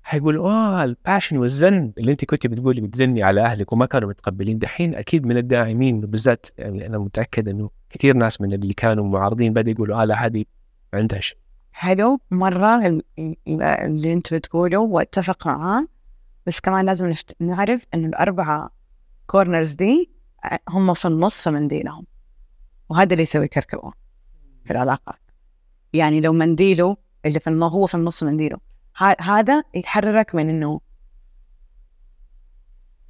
حيقولوا آه الباشن والزن اللي أنت كنت بتقولي بتزني على أهلك وما كانوا متقبلين. دحين أكيد من الداعمين بالذات يعني أنا متأكد إنه كثير ناس من اللي كانوا معارضين بدأوا يقولوا آه لا هذه عندها شيء. حلو ال- اللي انت بتقوله واتفق معاه. بس كمان لازم. نعرف إنه الأربعة كورنرز دي هم في النص في منديلهم وهذا اللي يسوي كركبة في العلاقات. يعني لو منديله اللي في النص هو في النص منديله. هذا يتحررك من إنه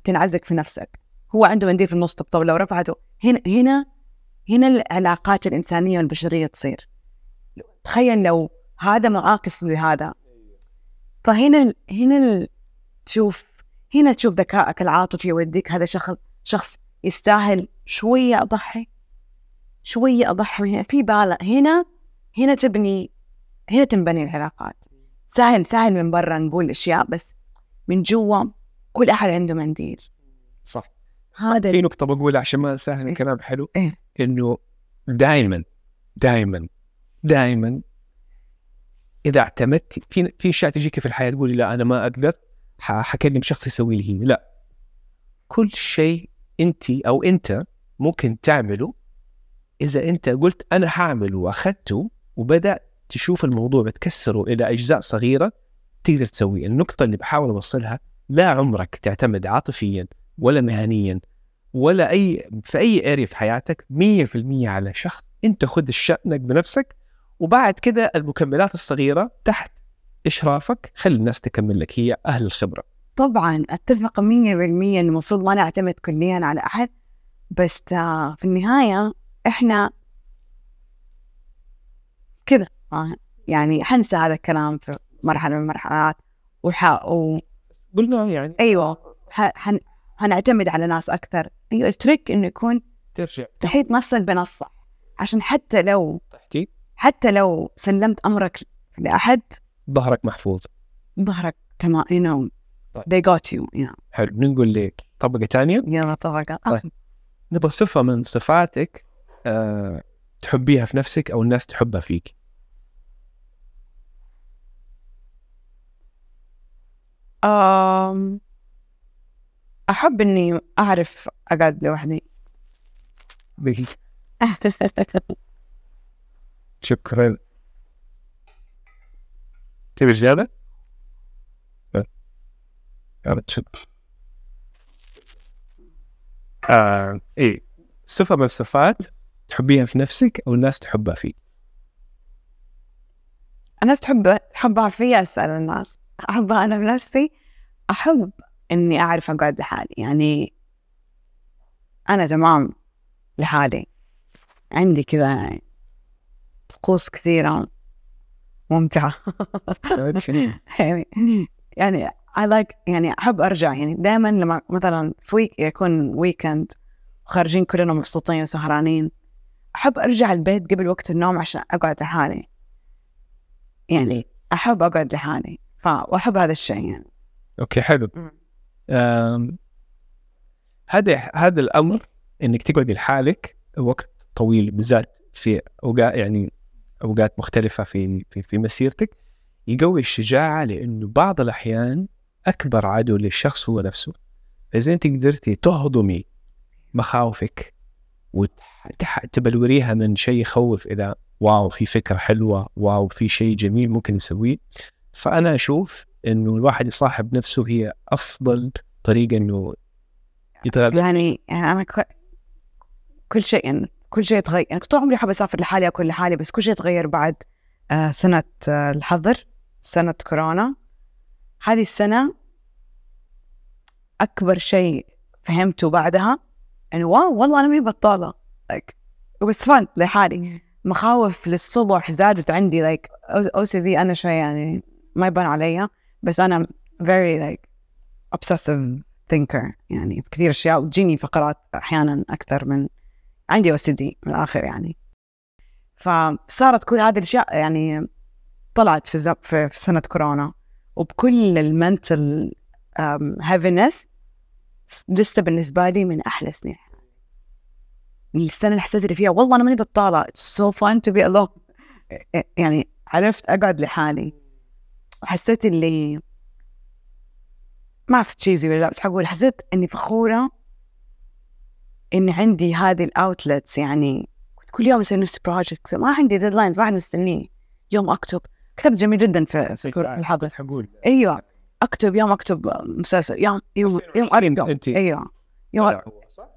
تنعزك في نفسك. هو عنده منديل في النص طب لو رفعته هنا هنا هنا العلاقات الإنسانية والبشرية تصير. تخيل لو هذا معاكس لهذا. فهنا هنا تشوف هنا تشوف ذكائك العاطفي يوديك هذا شخص شخص يستاهل شوية أضحي شوية أضحي هنا. في بالة هنا هنا تبني هنا تنبني العلاقات. سهل سهل من برا نقول أشياء بس من جوا كل أحد عنده منديل. صح. هذا في نقطة بقولها عشان ما اسهل إيه. الكلام حلو. إيه. إنه دائما دائما دائما إذا اعتمدت في في أشياء تجيك في الحياة تقولي لا أنا ما أقدر ح- حكلم شخص يسوي لي لا. كل شيء انت أو أنت ممكن تعمله إذا أنت قلت أنا حاعمله وأخذته وبدأت تشوف الموضوع بتكسره إلى أجزاء صغيرة تقدر تسويه. النقطة اللي بحاول أوصلها لا عمرك تعتمد عاطفيا ولا مهنيا ولا أي في أي اريا في حياتك 100% على شخص. أنت خذ شأنك بنفسك وبعد كده المكملات الصغيرة تحت إشرافك خلي الناس تكمل لك. هي أهل الخبرة. طبعا أتفق مية بالمية انه المفروض ما نعتمد كليا على أحد بس آه، في النهاية إحنا كذا يعني حنسى هذا الكلام في مرحلة من المرحلات وح... و... قلنا يعني أيوه. حن... حنعتمد على ناس أكثر أيوه التريك إنه يكون ترجع تحيط نفسك بنصح عشان حتى لو تحتي حتى لو سلمت أمرك لأحد ظهرك محفوظ ظهرك تمام you know طيب. they got you know. حلو ننقل لك طبقة ثانية يلا طبقة طيب. نبغى صفة من صفاتك أه تحبيها في نفسك أو الناس تحبها فيك؟ أم... أحب إني أعرف أقعد لوحدي. شكرا. تبي زيادة؟ آه إيه. صفة من الصفات تحبيها في نفسك أو الناس تحبها فيك؟ الناس تحب تحبها فيا أسأل الناس. أحبها أنا بنفسي أحب إني أعرف أقعد لحالي. يعني أنا تمام لحالي. عندي كذا طقوس كثيرة ممتعة. يعني يعني I like يعني أحب أرجع. يعني دائما لما مثلا في week يكون weekend خارجين كلنا مبسوطين وسهرانين أحب أرجع البيت قبل وقت النوم عشان أقعد لحالي. يعني أحب أقعد لحالي ف وأحب هذا الشيء يعني. okay حلو. هذا هذا الأمر إنك تقعدي لحالك وقت طويل بالذات في أوقات يعني أوقات مختلفة في في, في مسيرتك يقوي الشجاعة لأنه بعض الأحيان أكبر عدو للشخص هو نفسه. فاذا أنت قدرتي تهضمي مخاوفك وتبلوريها من شيء يخوف إلى واو في فكرة حلوة واو في شيء جميل ممكن نسويه. فأنا أشوف إنه الواحد يصاحب نفسه هي أفضل طريقة إنه يتغلب. يعني ك... كل شيء يعني كل شيء تغير يعني طول عمري أحب أسافر لحالي أكون لحالي بس كل شيء تغير بعد آه سنة آه الحظر سنة كورونا. هذه السنة أكبر شيء فهمته بعدها إنه واو والله أنا ماني بطالة. Like it was fun لحالي مخاوف للصبح زادت عندي like أو سي دي أنا شوي يعني ما يبان عليا. بس أنا very like obsessive thinker يعني كثير أشياء وتجيني فقرات أحيانا أكثر من عندي OCD من الآخر يعني. فصارت كل هذه الأشياء يعني طلعت في, في, في سنة كورونا. وبكل ال mental heaviness لسه بالنسبة لي من أحلى سنين. حياتي. السنة اللي حسيت اللي فيها والله أنا ماني بطالة. It's so fun to be alone. يعني عرفت أقعد لحالي. وحسيت اللي ما أعرف cheesy ولا لا بس حقول حسيت إني فخورة إني عندي هذه ال outlets يعني كنت كل يوم أسوي نفس project ما عندي deadlines ما حد مستنيني يوم أكتب. كتبت جميل جدا في في الحظر حقول. أيوه. اكتب يوم اكتب مسلسل يوم يوم يوم ارسم أنت. أيوه يوم.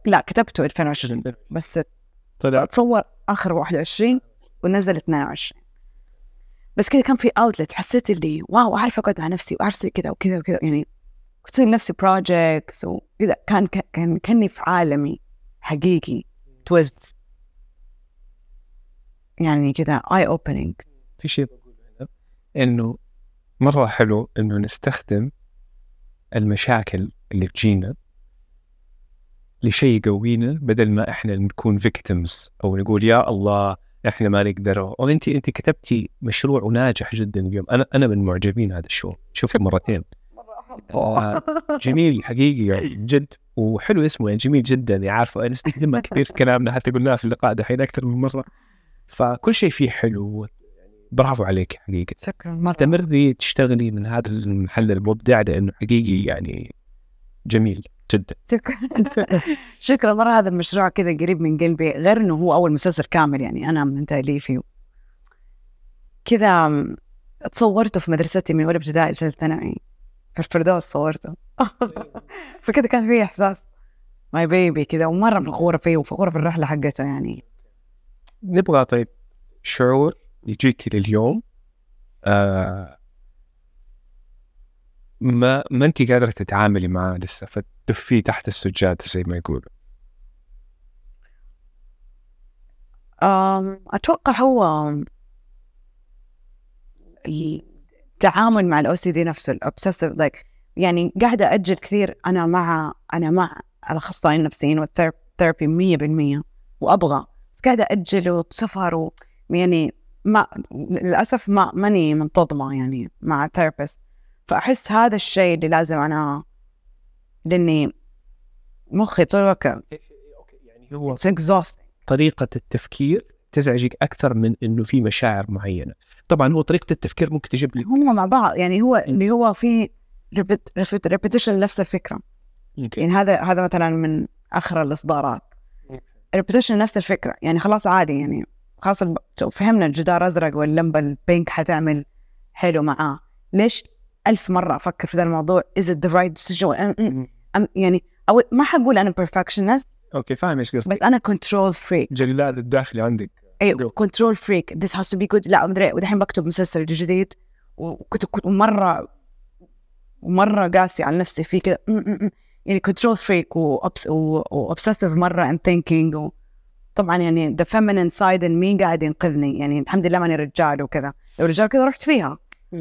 لا كتبته 2020 بس طلع. اتصور آخر 21 ونزل 22 بس كذا كان في outlet حسيت اللي wow أعرف أقعد مع نفسي وأعرف أسوي كذا وكذا وكذا يعني كنت لنفسي projects وكذا كان كان كأني في عالمي حقيقي. twist يعني كذا eye opening في شيء بقوله هنا؟ إنه مرة حلو إنه نستخدم المشاكل اللي تجينا لشيء يقوينا بدل ما إحنا نكون فيكتيمز أو نقول يا الله إحنا ما نقدر. أو انت انت كتبتي مشروع وناجح جدا اليوم. أنا أنا من معجبين هذا الشغل. شفته مرتين. آه، جميل حقيقي جد. وحلو اسمه يعني جميل جدا. يعني عارفه نستخدمها كثير في كلامنا حتى قلناها في اللقاء دحين أكثر من مرة. فكل شيء فيه حلو. برافو عليك حقيقة. شكرا. مرة. استمري تشتغلي من هذا المحل المبدع لأنه حقيقي يعني جميل جدا. شكرا. شكرا. مرة هذا المشروع كذا قريب من قلبي غير إنه هو أول مسلسل كامل يعني أنا من تاليفي كذا تصورته في مدرستي من اولى ابتدائي لثالث ثانوي. في الفردوس صورته. فكذا كان في إحساس. ماي بيبي كذا ومرة فخوره فيه وفخوره في الرحلة حقته يعني. نبغى طيب شعور يجيك لليوم آه ما ما انت قادرة تتعاملي معاه لسه فتدفيه تحت السجادة زي ما يقولوا. أتوقع هو التعامل مع ال OCD نفسه ال obsessive like يعني قاعدة أجل كثير أنا مع أنا مع الأخصائيين النفسيين وال therapy 100% وأبغى بس قاعدة أجل وسفر يعني ما للأسف ما ماني منتظمة يعني مع therapist فأحس هذا الشيء اللي لازم أنا لأني مخي طول الوقت يعني هو طريقة التفكير تزعجك أكثر من إنه في مشاعر معينة. طبعا هو طريقة التفكير ممكن تجيب لك هم مع بعض يعني هو اللي هو في repetition نفس الفكرة. يمكن يعني هذا هذا مثلا من آخر الإصدارات. repetition نفس الفكرة. يعني خلاص عادي يعني. خلاص الب- فهمنا الجدار أزرق واللمبة ال pink حتعمل حلو معاه. ليش ألف مرة أفكر في ذا الموضوع؟ Is it the right decision أم- يعني أو ما حقول أنا perfectionist okay فاهم إيش قصدك. بس أنا control freak. جلاد الداخلي عندك. أيوه control freak this has to be good. لا مدري ودحين بكتب مسلسل جديد وكنت كنت مره مرة قاسي على نفسي في كذا. م- م- م. يعني control freak و obsessive مرة in thinking طبعا يعني the feminine side in me قاعد ينقذني. يعني الحمد لله ماني رجال وكذا. لو رجال كذا رحت فيها.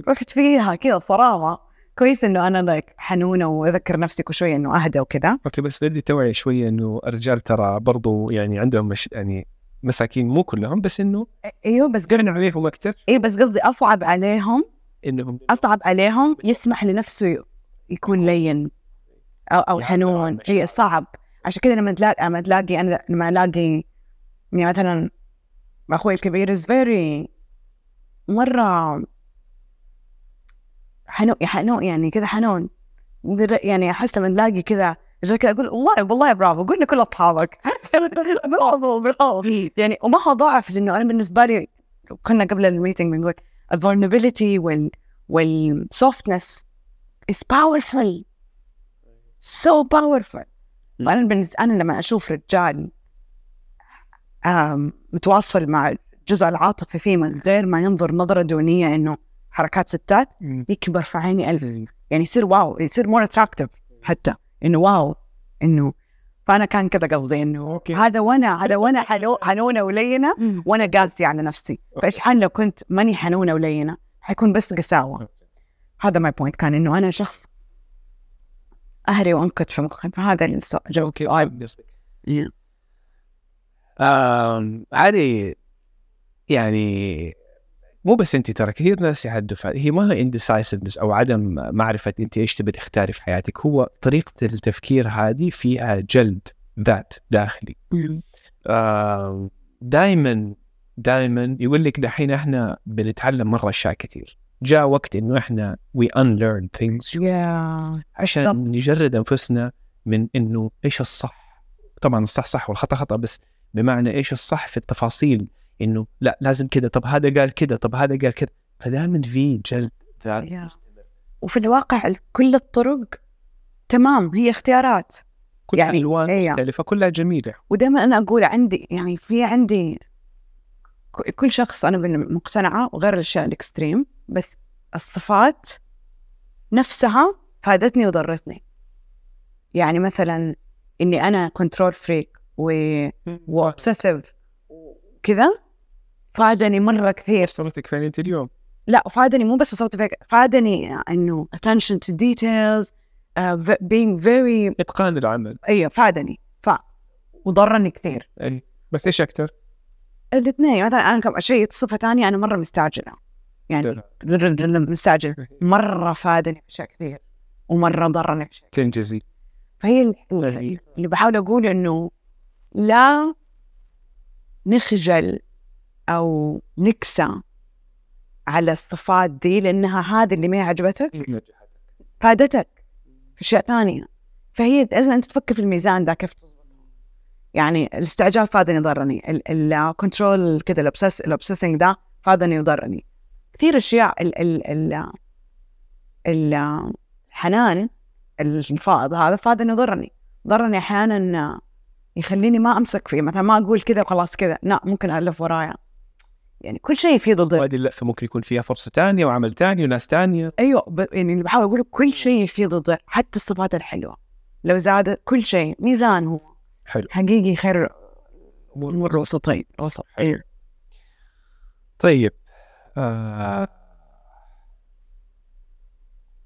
رحت فيها كذا صراحة. كويس إنه أنا like حنونة وأذكر نفسي كل شوية إنه أهدى وكذا. okay بس بدي توعي شوية إنه الرجال ترى برضو يعني عندهم مش يعني مساكين مو كلهم بس إنه أيوه بس قرن عليهم أكثر أيوه بس قصدي أصعب عليهم. إنهم أصعب عليهم يسمح لنفسه يكون لين أو أو حنون. هي صعب. عشان كذا لما تلاقي لما تلاقي أنا لما ألاقي يعني مثلا أخوي الكبير is very مرة حنون حنون يعني كذا حنون. يعني أحس لما نلاقي كذا رجال كذا أقول والله والله برافو قول لكل أصحابك. bravo bravo. يعني وما هو ضعف لأنه أنا بالنسبة لي كنا قبل ال meeting بنقول ال vulnerability وال وال softness is powerful. So powerful. فأنا بالنسبة أنا لما أشوف رجال متواصل مع الجزء العاطفي فيه من غير ما ينظر نظرة دونية إنه حركات ستات يكبر في عيني ألف. يعني يصير wow يصير more attractive حتى. إنه wow إنه فأنا كان كذا قصدي إنه okay. هذا وأنا هذا وأنا حنو- حنونة ولينة وأنا قاسية على نفسي. فإيش حال لو كنت ماني حنونة ولينة؟ حيكون بس قساوة. هذا my point كان إنه أنا شخص أهري وأنكت في مخي. فهذا اللي سو- عادي يعني مو بس أنت ترى كثير ناس يحدوا هي ما هي indecisiveness أو عدم معرفة أنت إيش تبي تختاري في حياتك. هو طريقة التفكير هذه فيها جلد ذات داخلي. دائما دائما يقول لك دحين إحنا بنتعلم مرة أشياء كثير. جاء وقت إنه إحنا we unlearn things يا عشان. نجرد أنفسنا من إنه إيش الصح. طبعا الصح صح والخطأ خطأ بس بمعنى إيش الصح في التفاصيل؟ إنه لا لازم كذا طب هذا قال كذا طب هذا قال كذا فدائما في جلد ذات. وفي الواقع كل الطرق تمام هي اختيارات. كلها يعني ألوان إيه. مختلفة كلها جميلة. ودائما أنا أقول عندي يعني في عندي كل شخص أنا مقتنعه غير الأشياء ال extreme بس الصفات نفسها فادتني وضرتني. يعني مثلا إني أنا control freak و و obsessive كذا؟ فادني مرة كثير. صرتك فين أنت اليوم؟ لا فادني مو بس وصلت فيه فادني إنه attention to details uh, being very إتقان العمل. أيوه فادني. ف وضرني كثير. اي بس إيش أكثر؟ الاثنين. مثلا أنا كم شيء صفه ثانية أنا مرة مستعجلة. يعني مستعجل. مرة فادني في اشياء كثير. ومرة ضرني في اشياء تنجزي. فهي ال- اللي بحاول أقول إنه لا نخجل أو نكسى على الصفات دي لأنها هذه اللي ما عجبتك. فادتك في أشياء ثانية. فهي لازم أنت تفكر في الميزان ده كيف يعني الاستعجال فادني ضرني ال control كده ال obsess ال obsessing ده فادني وضرني كثير أشياء ال ال ال ال الحنان الفائض هذا فادني وضرني ضرني أحيانا يخليني ما أمسك فيه مثلا ما أقول كذا وخلاص كذا. لا ممكن ألف ورايا. يعني كل شيء فيه ضد. وهذه اللفه ممكن يكون فيها فرصة ثانية وعمل ثاني وناس ثانية أيوه ب... يعني اللي بحاول أقوله كل شيء فيه ضد حتى الصفات الحلوة. لو زادت كل شيء ميزان هو. حلو. حقيقي خير امور وسطين وسط أيوه طيب آه.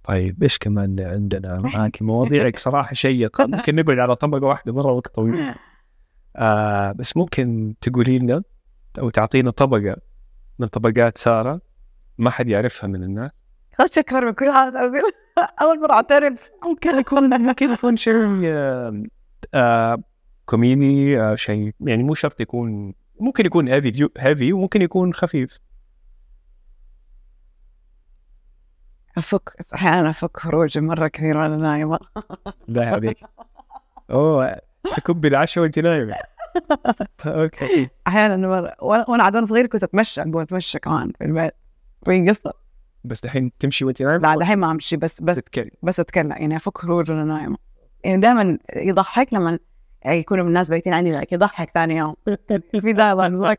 طيب إيش كمان عندنا؟ معك مواضيعك صراحة شيقة. ممكن نقعد على طبقة واحدة مرة وقت طويل. آه بس ممكن تقولي لنا أو تعطينا طبقة من طبقات سارة ما حد يعرفها من الناس. خش أكثر من كل هذا. أقول أول مرة أعترف. ممكن يكون ممكن يكون شيء آه كوميدي آه شيء. يعني مو شرط يكون ممكن يكون هيفي هيفي وممكن يكون خفيف. أفك أحيانا أفك خروجي مرة كثير وأنا نايمة. لا عليك أوه تكبي العشاء وانت نايمة. أوكي. أحيانا مرة وأنا عاد وأنا صغير كنت أتمشى أقول أتمشى كمان في البيت. في قصة. بس دحين تمشي وانت نايمة؟ لا دحين ما أمشي بس بس تتكلم. بس أتكلم. يعني أفك خروج وأنا نايمة. يعني دائما يضحك لما يعني يكونوا الناس بايتين عندي like يضحك ثاني يوم. في دائما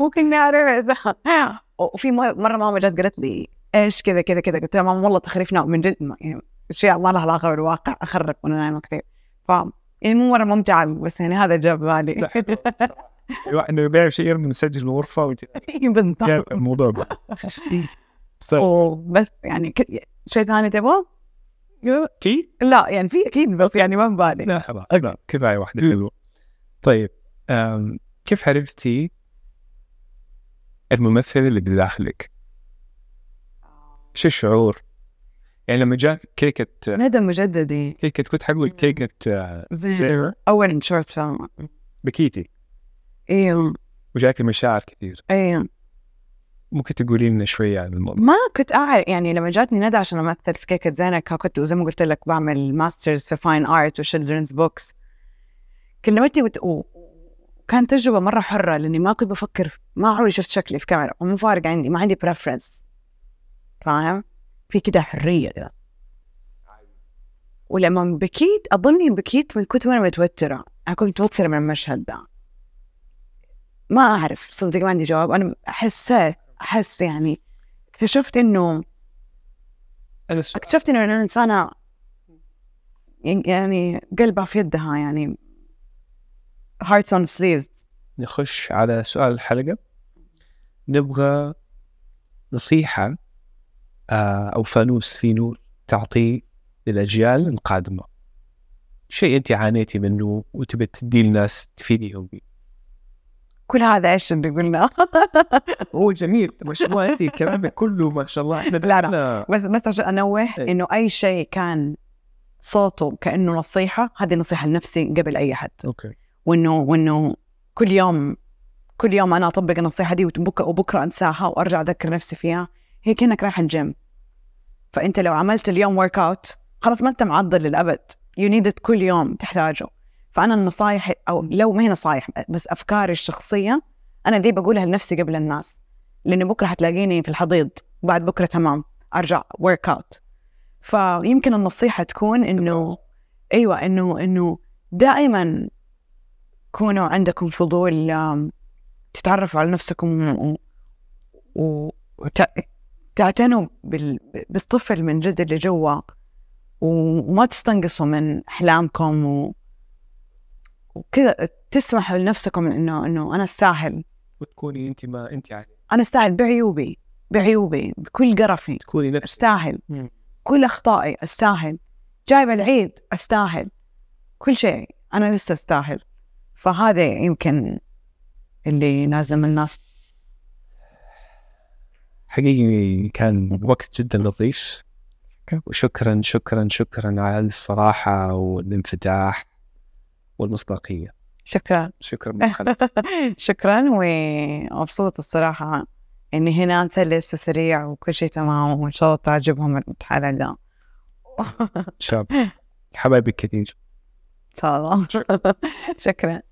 ممكن نعرف. وفي مرة ماما جت قالت لي إيش كذا كذا كذا. قلت لها ماما والله تخريفنا من جد يعني اشياء ما لها علاقه بالواقع اخرف وأنا نايمه كثير ف يعني مو مرة ممتعة بس يعني هذا جاب بالي. الواحد إنه يبيع شيء يرمي مسجل الغرفة وانت بالضبط. الموضوع. طيب. بس يعني ك- شيء ثاني تبغى؟ كي؟ لا يعني في أكيد بس يعني ما ببالي لا خلاص لا كفاية واحدة حلوة. طيب كيف عرفتي الممثل اللي بداخلك؟ شو الشعور؟ يعني لما جاك كيكة ندى مجددي كيكة كنت حقول كيكة آه، زينة؟ أول short film بكيتي. أيوه وجاك مشاعر كثير. أيوه ممكن تقولي لنا شوية عن الموضوع؟ ما كنت أعرف يعني لما جاتني ندى عشان أمثل في كيكة زينة كنت زي ما قلت لك بعمل masters في fine art و children's books كلمتني وت... وكانت تجربة مرة حرة لأني ما كنت بفكر ما عمري شفت شكلي في كاميرا ومو فارق عندي ما عندي بريفرنس فاهم في كده حرية كده. ولما بكيت أظني بكيت من كنت وأنا متوترة. أنا كنت متوترة من المشهد ده. ما أعرف صدق ما عندي جواب. أنا حسيت أحس يعني اكتشفت أنا السؤال اكتشفت إنه أنا إنسانة يعني قلبها في يدها يعني hearts on sleeves. نخش على سؤال الحلقة. نبغى نصيحة آه، أو فانوس في نور تعطيه للأجيال القادمة. شيء أنت عانيتي منه وتبي تدي الناس تفيديهم به كل هذا إيش اللي قلناه هو جميل. ما شاء الله أنت كلامك كله ما شاء الله. إحنا لا، لا. بس بس عشان أنوه إيه. إنه أي شيء كان صوته كأنه نصيحة هذه نصيحة لنفسي قبل أي حد. okay. وإنه وإنه كل يوم كل يوم أنا أطبق النصيحة دي وبكرة وبكرة أنساها وأرجع أذكر نفسي فيها. هي كانك رايح الجيم. فإنت لو عملت اليوم workout خلاص ما أنت معضل للأبد. you need كل يوم تحتاجه. فأنا النصايح أو لو ما هي نصايح بس أفكاري الشخصية أنا دي بقولها لنفسي قبل الناس. لأنه بكرة حتلاقيني في الحضيض بعد بكرة تمام. أرجع workout فيمكن النصيحة تكون إنه أيوه إنه إنه دائما كونوا عندكم فضول تتعرفوا على نفسكم و- و- وتعتنوا بال- بالطفل من جد اللي جوا وما تستنقصوا من أحلامكم و... وكذا تسمحوا لنفسكم إنه إنه أنا أستاهل. وتكوني أنت ما أنت يعني. أنا أستاهل بعيوبي بعيوبي بكل قرفي. تكوني نفسك. أستاهل. مم. كل أخطائي أستاهل. جايبة العيد أستاهل. كل شيء أنا لسه أستاهل. فهذا يمكن اللي لازم الناس حقيقي كان وقت جدا لطيف. وشكرا شكرا شكرا على الصراحة والانفتاح والمصداقية. شكرا. شكرا شكرا ومبسوطة الصراحة إني هنا سلس وسريع وكل شيء تمام وإن شاء الله تعجبهم الحلقة ده شاب حبايبي كثير إن شاء الله. شكرا.